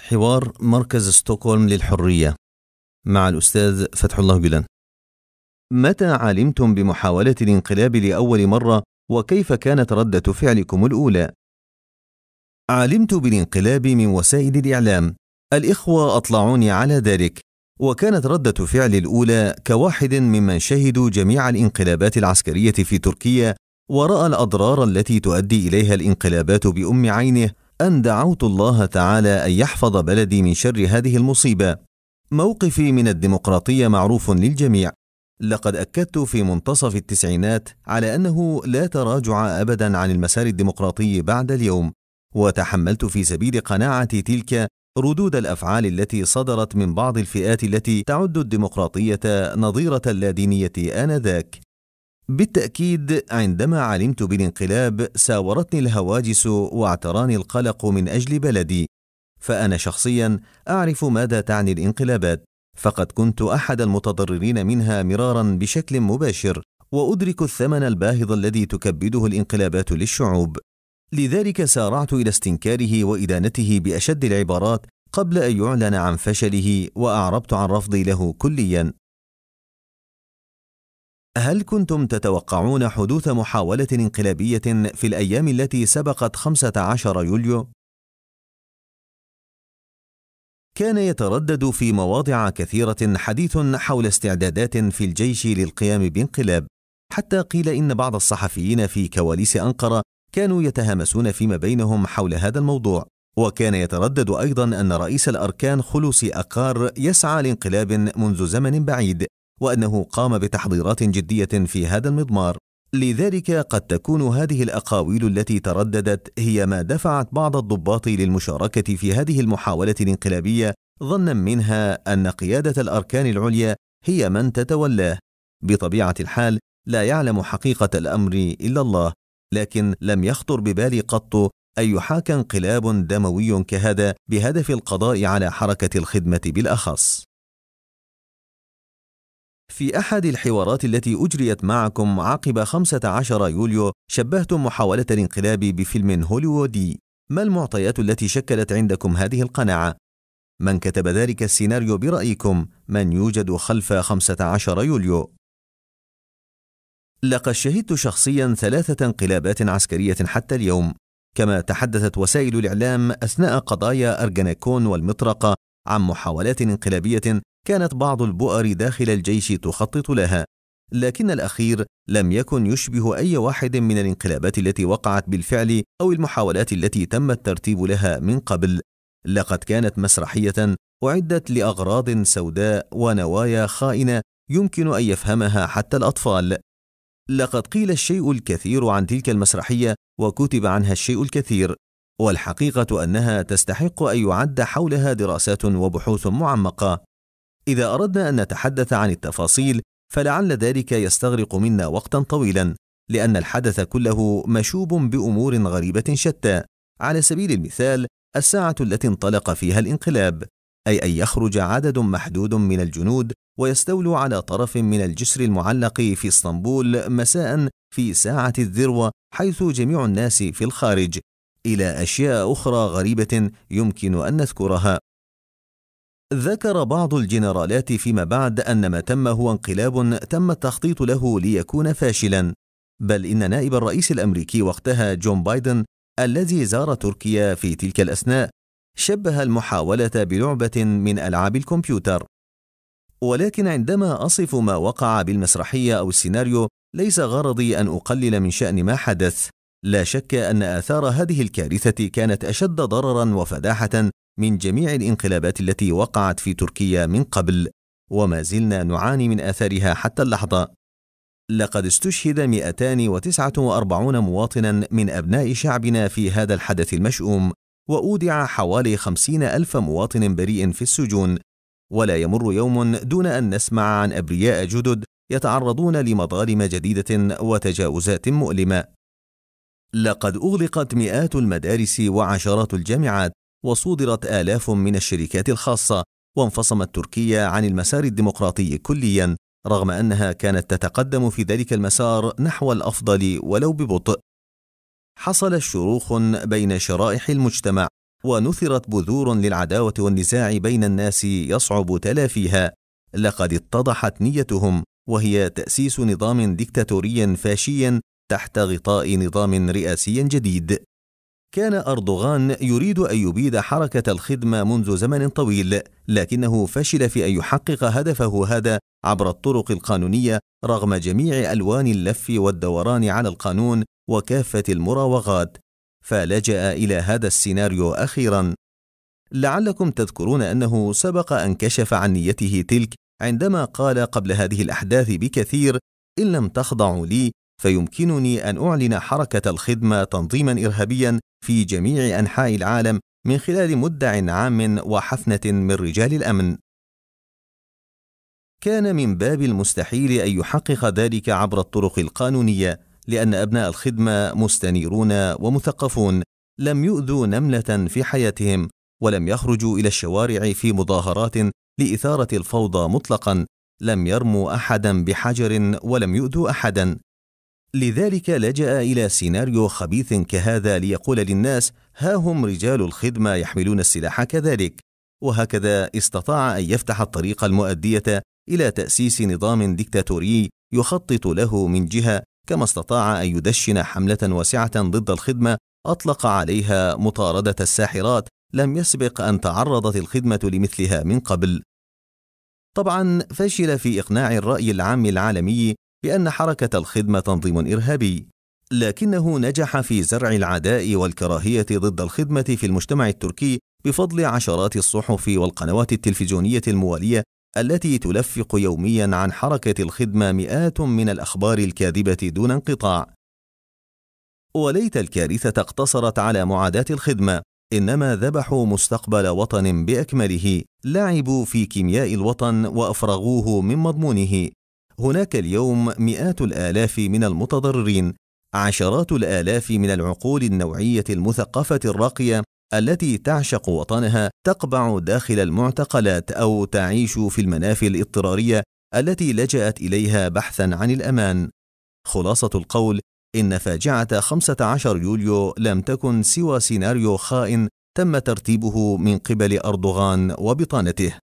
حوار مركز ستوكهولم للحرية مع الأستاذ فتح الله جلان متى علمتم بمحاولة الانقلاب لأول مرة وكيف كانت ردة فعلكم الأولى؟ علمت بالانقلاب من وسائل الإعلام. الإخوة أطلعوني على ذلك. وكانت ردة فعلي الأولى كواحد ممن شهدوا جميع الانقلابات العسكرية في تركيا ورأى الأضرار التي تؤدي إليها الانقلابات بأم عينه أن دعوت الله تعالى أن يحفظ بلدي من شر هذه المصيبة. موقفي من الديمقراطية معروف للجميع. لقد أكدت في منتصف التسعينات على أنه لا تراجع أبدا عن المسار الديمقراطي بعد اليوم، وتحملت في سبيل قناعتي تلك ردود الأفعال التي صدرت من بعض الفئات التي تعد الديمقراطية نظيرة اللادينيه آنذاك بالتأكيد عندما علمت بالانقلاب ساورتني الهواجس واعتراني القلق من أجل بلدي فأنا شخصيا أعرف ماذا تعني الانقلابات فقد كنت أحد المتضررين منها مرارا بشكل مباشر وأدرك الثمن الباهظ الذي تكبده الانقلابات للشعوب. لذلك سارعت إلى استنكاره وإدانته بأشد العبارات قبل أن يعلن عن فشله وأعربت عن رفضي له كليا. هل كنتم تتوقعون حدوث محاولة انقلابية في الأيام التي سبقت 15 يوليو؟ كان يتردد في مواضع كثيرة حديث حول استعدادات في الجيش للقيام بانقلاب، حتى قيل إن بعض الصحفيين في كواليس أنقرة كانوا يتهامسون فيما بينهم حول هذا الموضوع، وكان يتردد أيضا أن رئيس الأركان خلوصي أقار يسعى لانقلاب منذ زمن بعيد، وأنه قام بتحضيرات جدية في هذا المضمار. لذلك قد تكون هذه الأقاويل التي ترددت هي ما دفعت بعض الضباط للمشاركة في هذه المحاولة الانقلابية ظنا منها أن قيادة الأركان العليا هي من تتولاه. بطبيعة الحال لا يعلم حقيقة الأمر إلا الله لكن لم يخطر ببالي قط أن يحاك انقلاب دموي كهذا بهدف القضاء على حركة الخدمة بالأخص. في أحد الحوارات التي أجريت معكم عقب 15 يوليو شبهتم محاولة الانقلاب بفيلم هوليوودي ما المعطيات التي شكلت عندكم هذه القناعة؟ من كتب ذلك السيناريو برأيكم من يوجد خلف 15 يوليو؟ لقد شهدت شخصيا ثلاثة انقلابات عسكرية حتى اليوم كما تحدثت وسائل الإعلام أثناء قضايا أرجناكون والمطرقة عن محاولات انقلابية كانت بعض البؤر داخل الجيش تخطط لها لكن الأخير لم يكن يشبه أي واحد من الانقلابات التي وقعت بالفعل أو المحاولات التي تم الترتيب لها من قبل. لقد كانت مسرحية أعدت لأغراض سوداء ونوايا خائنة يمكن أن يفهمها حتى الأطفال. لقد قيل الشيء الكثير عن تلك المسرحية وكتب عنها الشيء الكثير والحقيقة أنها تستحق أن يعد حولها دراسات وبحوث معمقة. إذا أردنا أن نتحدث عن التفاصيل فلعل ذلك يستغرق منا وقتا طويلا لأن الحدث كله مشوب بأمور غريبة شتى. على سبيل المثال الساعة التي انطلق فيها الانقلاب أي أن يخرج عدد محدود من الجنود ويستولوا على طرف من الجسر المعلق في إسطنبول مساء في ساعة الذروة حيث جميع الناس في الخارج. إلى أشياء أخرى غريبة يمكن أن نذكرها. ذكر بعض الجنرالات فيما بعد أن ما تم هو انقلاب تم التخطيط له ليكون فاشلا. بل إن نائب الرئيس الأمريكي وقتها جون بايدن الذي زار تركيا في تلك الأثناء شبه المحاولة بلعبة من ألعاب الكمبيوتر. ولكن عندما أصف ما وقع بالمسرحية أو السيناريو ليس غرضي أن أقلل من شأن ما حدث. لا شك أن آثار هذه الكارثة كانت أشد ضررا وفداحة من جميع الانقلابات التي وقعت في تركيا من قبل وما زلنا نعاني من آثارها حتى اللحظة. لقد استشهد 249 مواطنا من أبناء شعبنا في هذا الحدث المشؤوم وأودع حوالي خمسين ألف مواطن بريء في السجون. ولا يمر يوم دون أن نسمع عن أبرياء جدد يتعرضون لمظالم جديدة وتجاوزات مؤلمة. لقد أغلقت مئات المدارس وعشرات الجامعات وصودرت آلاف من الشركات الخاصة وانفصمت تركيا عن المسار الديمقراطي كليا رغم أنها كانت تتقدم في ذلك المسار نحو الأفضل ولو ببطء. حصل الشروخ بين شرائح المجتمع ونثرت بذور للعداوة والنزاع بين الناس يصعب تلافيها. لقد اتضحت نيتهم وهي تأسيس نظام ديكتاتوري فاشي تحت غطاء نظام رئاسي جديد. كان أردوغان يريد أن يبيد حركة الخدمة منذ زمن طويل، لكنه فشل في أن يحقق هدفه هذا عبر الطرق القانونية رغم جميع ألوان اللف والدوران على القانون وكافة المراوغات، فلجأ إلى هذا السيناريو أخيرا. لعلكم تذكرون أنه سبق أن كشف عن نيته تلك عندما قال قبل هذه الأحداث بكثير: إن لم تخضعوا لي فيمكنني أن أعلن حركة الخدمة تنظيما إرهابيا في جميع أنحاء العالم من خلال مدع عام وحفنة من رجال الأمن. كان من باب المستحيل أن يحقق ذلك عبر الطرق القانونية، لأن أبناء الخدمة مستنيرون ومثقفون، لم يؤذوا نملة في حياتهم، ولم يخرجوا إلى الشوارع في مظاهرات لإثارة الفوضى مطلقا، لم يرموا أحدا بحجر ولم يؤذوا أحدا، لذلك لجأ إلى سيناريو خبيث كهذا ليقول للناس ها هم رجال الخدمة يحملون السلاح كذلك وهكذا استطاع أن يفتح الطريق المؤدية إلى تأسيس نظام ديكتاتوري يخطط له من جهة كما استطاع أن يدشن حملة واسعة ضد الخدمة أطلق عليها مطاردة الساحرات لم يسبق أن تعرضت الخدمة لمثلها من قبل. طبعا فشل في إقناع الرأي العام العالمي بأن حركة الخدمة تنظيم إرهابي، لكنه نجح في زرع العداء والكراهية ضد الخدمة في المجتمع التركي بفضل عشرات الصحف والقنوات التلفزيونية الموالية التي تلفق يوميا عن حركة الخدمة مئات من الأخبار الكاذبة دون انقطاع. وليت الكارثة اقتصرت على معاداة الخدمة، إنما ذبحوا مستقبل وطن بأكمله، لعبوا في كيمياء الوطن وأفرغوه من مضمونه، هناك اليوم مئات الآلاف من المتضررين عشرات الآلاف من العقول النوعية المثقفة الراقية التي تعشق وطنها تقبع داخل المعتقلات أو تعيش في المنافي الاضطرارية التي لجأت إليها بحثا عن الأمان. خلاصة القول إن فاجعة 15 يوليو لم تكن سوى سيناريو خائن تم ترتيبه من قبل أردوغان وبطانته.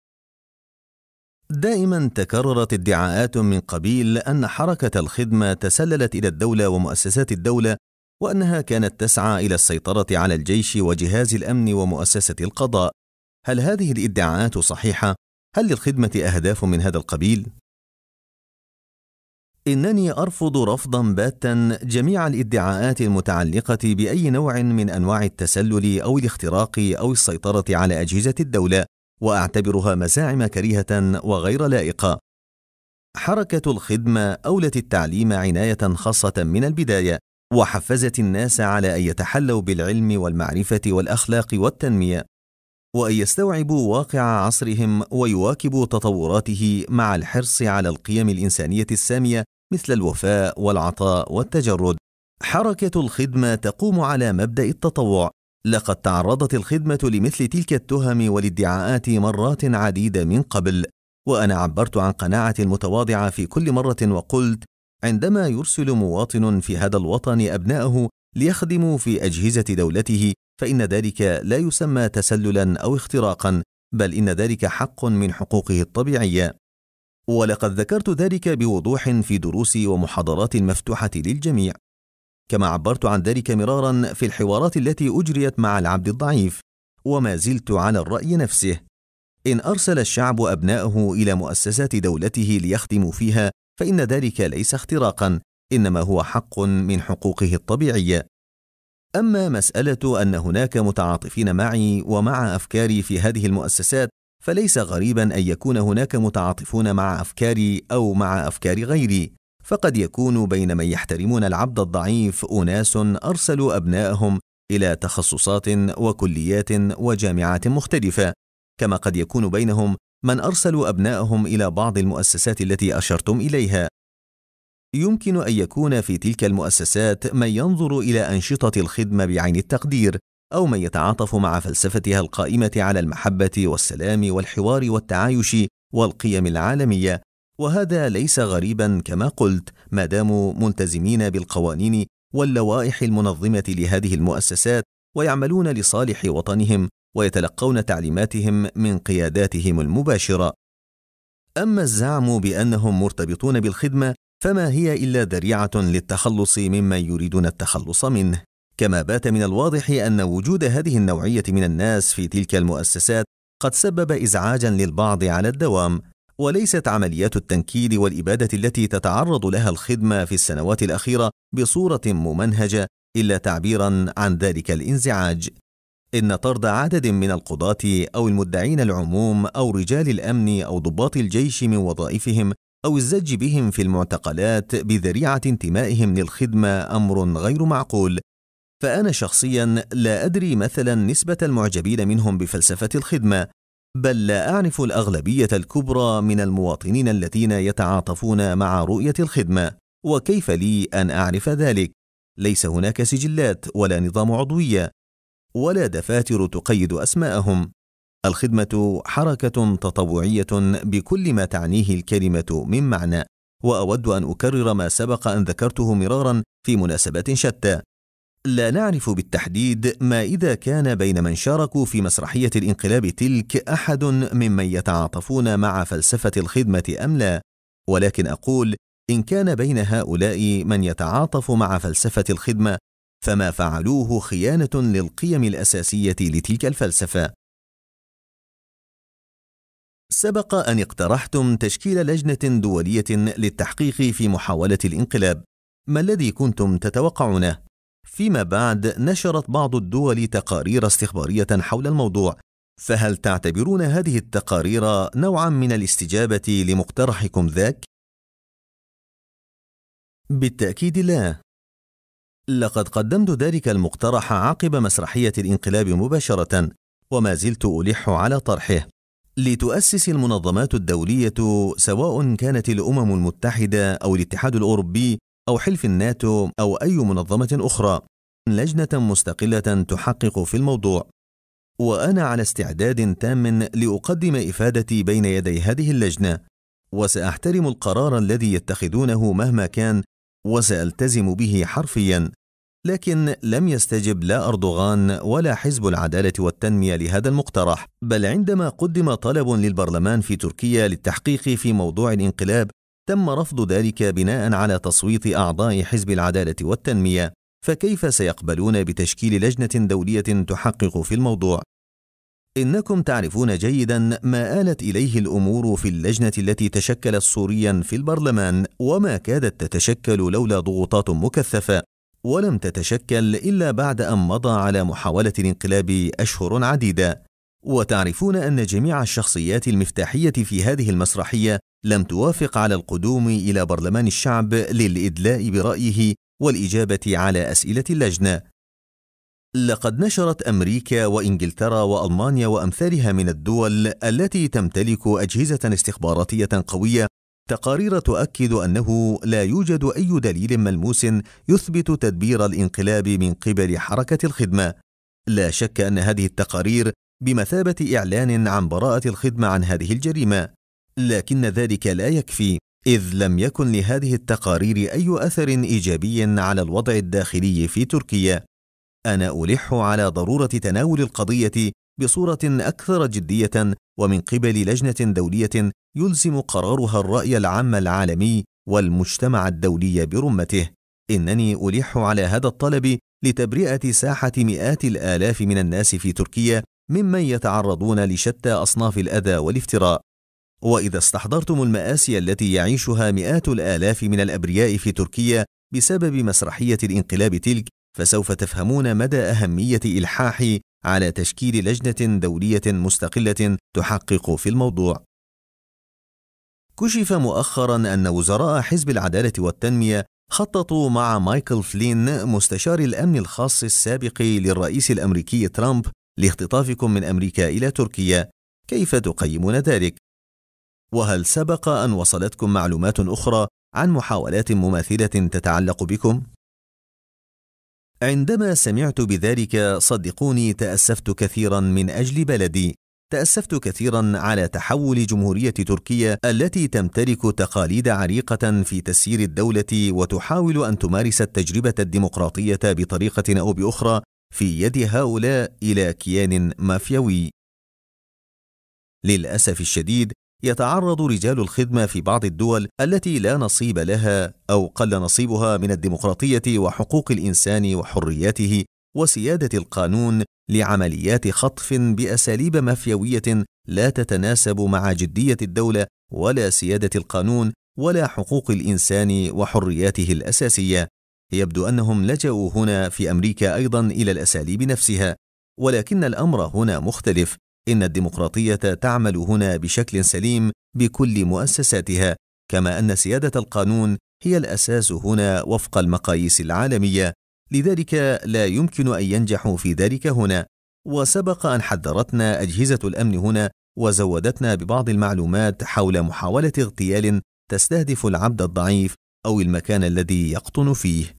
دائما تكررت ادعاءات من قبيل أن حركة الخدمة تسللت إلى الدولة ومؤسسات الدولة وأنها كانت تسعى إلى السيطرة على الجيش وجهاز الأمن ومؤسسة القضاء. هل هذه الادعاءات صحيحة؟ هل للخدمة أهداف من هذا القبيل؟ إنني أرفض رفضا باتا جميع الادعاءات المتعلقة بأي نوع من أنواع التسلل أو الاختراق أو السيطرة على أجهزة الدولة. وأعتبرها مزاعم كريهة وغير لائقة. حركة الخدمة أولت التعليم عناية خاصة من البداية وحفزت الناس على أن يتحلوا بالعلم والمعرفة والأخلاق والتنمية وأن يستوعبوا واقع عصرهم ويواكبوا تطوراته مع الحرص على القيم الإنسانية السامية مثل الوفاء والعطاء والتجرد. حركة الخدمة تقوم على مبدأ التطوع لقد تعرضت الخدمة لمثل تلك التهم والادعاءات مرات عديدة من قبل، وأنا عبرت عن قناعتي المتواضعة في كل مرة وقلت: عندما يرسل مواطن في هذا الوطن أبنائه ليخدموا في أجهزة دولته، فإن ذلك لا يسمى تسللا أو اختراقا، بل إن ذلك حق من حقوقه الطبيعية. ولقد ذكرت ذلك بوضوح في دروسي ومحاضرات مفتوحة للجميع. كما عبرت عن ذلك مرارا في الحوارات التي أجريت مع العبد الضعيف وما زلت على الرأي نفسه. إن أرسل الشعب أبناءه إلى مؤسسات دولته ليخدموا فيها فإن ذلك ليس اختراقا إنما هو حق من حقوقه الطبيعية. أما مسألة أن هناك متعاطفين معي ومع أفكاري في هذه المؤسسات فليس غريبا أن يكون هناك متعاطفون مع أفكاري أو مع أفكار غيري. فقد يكون بين من يحترمون العبد الضعيف أناس أرسلوا أبناءهم إلى تخصصات وكليات وجامعات مختلفة كما قد يكون بينهم من أرسلوا أبناءهم إلى بعض المؤسسات التي أشرتم إليها. يمكن أن يكون في تلك المؤسسات من ينظر إلى أنشطة الخدمة بعين التقدير أو من يتعاطف مع فلسفتها القائمة على المحبة والسلام والحوار والتعايش والقيم العالمية. وهذا ليس غريبا كما قلت ما داموا ملتزمين بالقوانين واللوائح المنظمة لهذه المؤسسات ويعملون لصالح وطنهم ويتلقون تعليماتهم من قياداتهم المباشرة. أما الزعم بأنهم مرتبطون بالخدمة فما هي إلا ذريعة للتخلص مما يريدون التخلص منه. كما بات من الواضح أن وجود هذه النوعية من الناس في تلك المؤسسات قد سبب ازعاجا للبعض على الدوام. وليست عمليات التنكيل والإبادة التي تتعرض لها الخدمة في السنوات الأخيرة بصورة ممنهجة إلا تعبيرا عن ذلك الانزعاج. إن طرد عدد من القضاة أو المدعين العموم أو رجال الأمن أو ضباط الجيش من وظائفهم أو الزج بهم في المعتقلات بذريعة انتمائهم للخدمة أمر غير معقول. فأنا شخصيا لا أدري مثلا نسبة المعجبين منهم بفلسفة الخدمة. بل لا اعرف الأغلبية الكبرى من المواطنين الذين يتعاطفون مع رؤية الخدمة وكيف لي أن أعرف ذلك؟ ليس هناك سجلات ولا نظام عضوية ولا دفاتر تقيد أسماءهم. الخدمة حركة تطوعية بكل ما تعنيه الكلمة من معنى وأود أن أكرر ما سبق أن ذكرته مرارا في مناسبات شتى. لا نعرف بالتحديد ما إذا كان بين من شاركوا في مسرحية الانقلاب تلك أحد ممن يتعاطفون مع فلسفة الخدمة أم لا؟ ولكن أقول إن كان بين هؤلاء من يتعاطف مع فلسفة الخدمة فما فعلوه خيانة للقيم الأساسية لتلك الفلسفة. سبق أن اقترحتم تشكيل لجنة دولية للتحقيق في محاولة الانقلاب. ما الذي كنتم تتوقعونه؟ فيما بعد نشرت بعض الدول تقارير استخبارية حول الموضوع. فهل تعتبرون هذه التقارير نوعا من الاستجابة لمقترحكم ذاك؟ بالتأكيد لا. لقد قدمت ذلك المقترح عقب مسرحية الانقلاب مباشرة وما زلت ألح على طرحه. لتؤسس المنظمات الدولية سواء كانت الأمم المتحدة أو الاتحاد الأوروبي أو حلف الناتو أو أي منظمة أخرى لجنة مستقلة تحقق في الموضوع. وأنا على استعداد تام لأقدم إفادتي بين يدي هذه اللجنة وسأحترم القرار الذي يتخذونه مهما كان وسألتزم به حرفيا لكن لم يستجب لا أردوغان ولا حزب العدالة والتنمية لهذا المقترح. بل عندما قدم طلب للبرلمان في تركيا للتحقيق في موضوع الانقلاب تم رفض ذلك بناء على تصويت أعضاء حزب العدالة والتنمية فكيف سيقبلون بتشكيل لجنة دولية تحقق في الموضوع؟ إنكم تعرفون جيدا ما آلت إليه الأمور في اللجنة التي تشكلت سوريا في البرلمان وما كادت تتشكل لولا ضغوطات مكثفة ولم تتشكل إلا بعد أن مضى على محاولة الانقلاب أشهر عديدة. وتعرفون أن جميع الشخصيات المفتاحية في هذه المسرحية لم توافق على القدوم إلى برلمان الشعب للإدلاء برأيه والإجابة على أسئلة اللجنة. لقد نشرت أمريكا وإنجلترا وألمانيا وأمثالها من الدول التي تمتلك أجهزة استخباراتية قوية تقارير تؤكد أنه لا يوجد أي دليل ملموس يثبت تدبير الانقلاب من قبل حركة الخدمة. لا شك أن هذه التقارير بمثابة إعلان عن براءة الخدمة عن هذه الجريمة. لكن ذلك لا يكفي إذ لم يكن لهذه التقارير أي أثر إيجابي على الوضع الداخلي في تركيا. أنا ألح على ضرورة تناول القضية بصورة أكثر جدية ومن قبل لجنة دولية يلزم قرارها الرأي العام العالمي والمجتمع الدولي برمته. إنني ألح على هذا الطلب لتبرئة ساحة مئات الآلاف من الناس في تركيا ممن يتعرضون لشتى أصناف الأذى والافتراء. وإذا استحضرتم المآسي التي يعيشها مئات الآلاف من الأبرياء في تركيا بسبب مسرحية الانقلاب تلك فسوف تفهمون مدى أهمية إلحاح على تشكيل لجنة دولية مستقلة تحقق في الموضوع. كشف مؤخرا أن وزراء حزب العدالة والتنمية خططوا مع مايكل فلين مستشار الأمن الخاص السابق للرئيس الأمريكي ترامب لاختطافكم من أمريكا إلى تركيا. كيف تقيمون ذلك؟ وهل سبق أن وصلتكم معلومات أخرى عن محاولات مماثلة تتعلق بكم؟ عندما سمعت بذلك صدقوني تأسفت كثيرا من أجل بلدي. تأسفت كثيرا على تحول جمهورية تركيا التي تمتلك تقاليد عريقة في تسيير الدولة وتحاول أن تمارس التجربة الديمقراطية بطريقة أو بأخرى في يد هؤلاء إلى كيان مافيوي للأسف الشديد يتعرض رجال الخدمة في بعض الدول التي لا نصيب لها أو قل نصيبها من الديمقراطية وحقوق الإنسان وحرياته وسيادة القانون لعمليات خطف بأساليب مافيوية لا تتناسب مع جدية الدولة ولا سيادة القانون ولا حقوق الإنسان وحرياته الأساسية. يبدو أنهم لجأوا هنا في أمريكا أيضا إلى الأساليب نفسها ولكن الأمر هنا مختلف. إن الديمقراطية تعمل هنا بشكل سليم بكل مؤسساتها كما أن سيادة القانون هي الأساس هنا وفق المقاييس العالمية. لذلك لا يمكن أن ينجحوا في ذلك هنا. وسبق أن حذرتنا أجهزة الأمن هنا وزودتنا ببعض المعلومات حول محاولة اغتيال تستهدف العبد الضعيف أو المكان الذي يقطن فيه.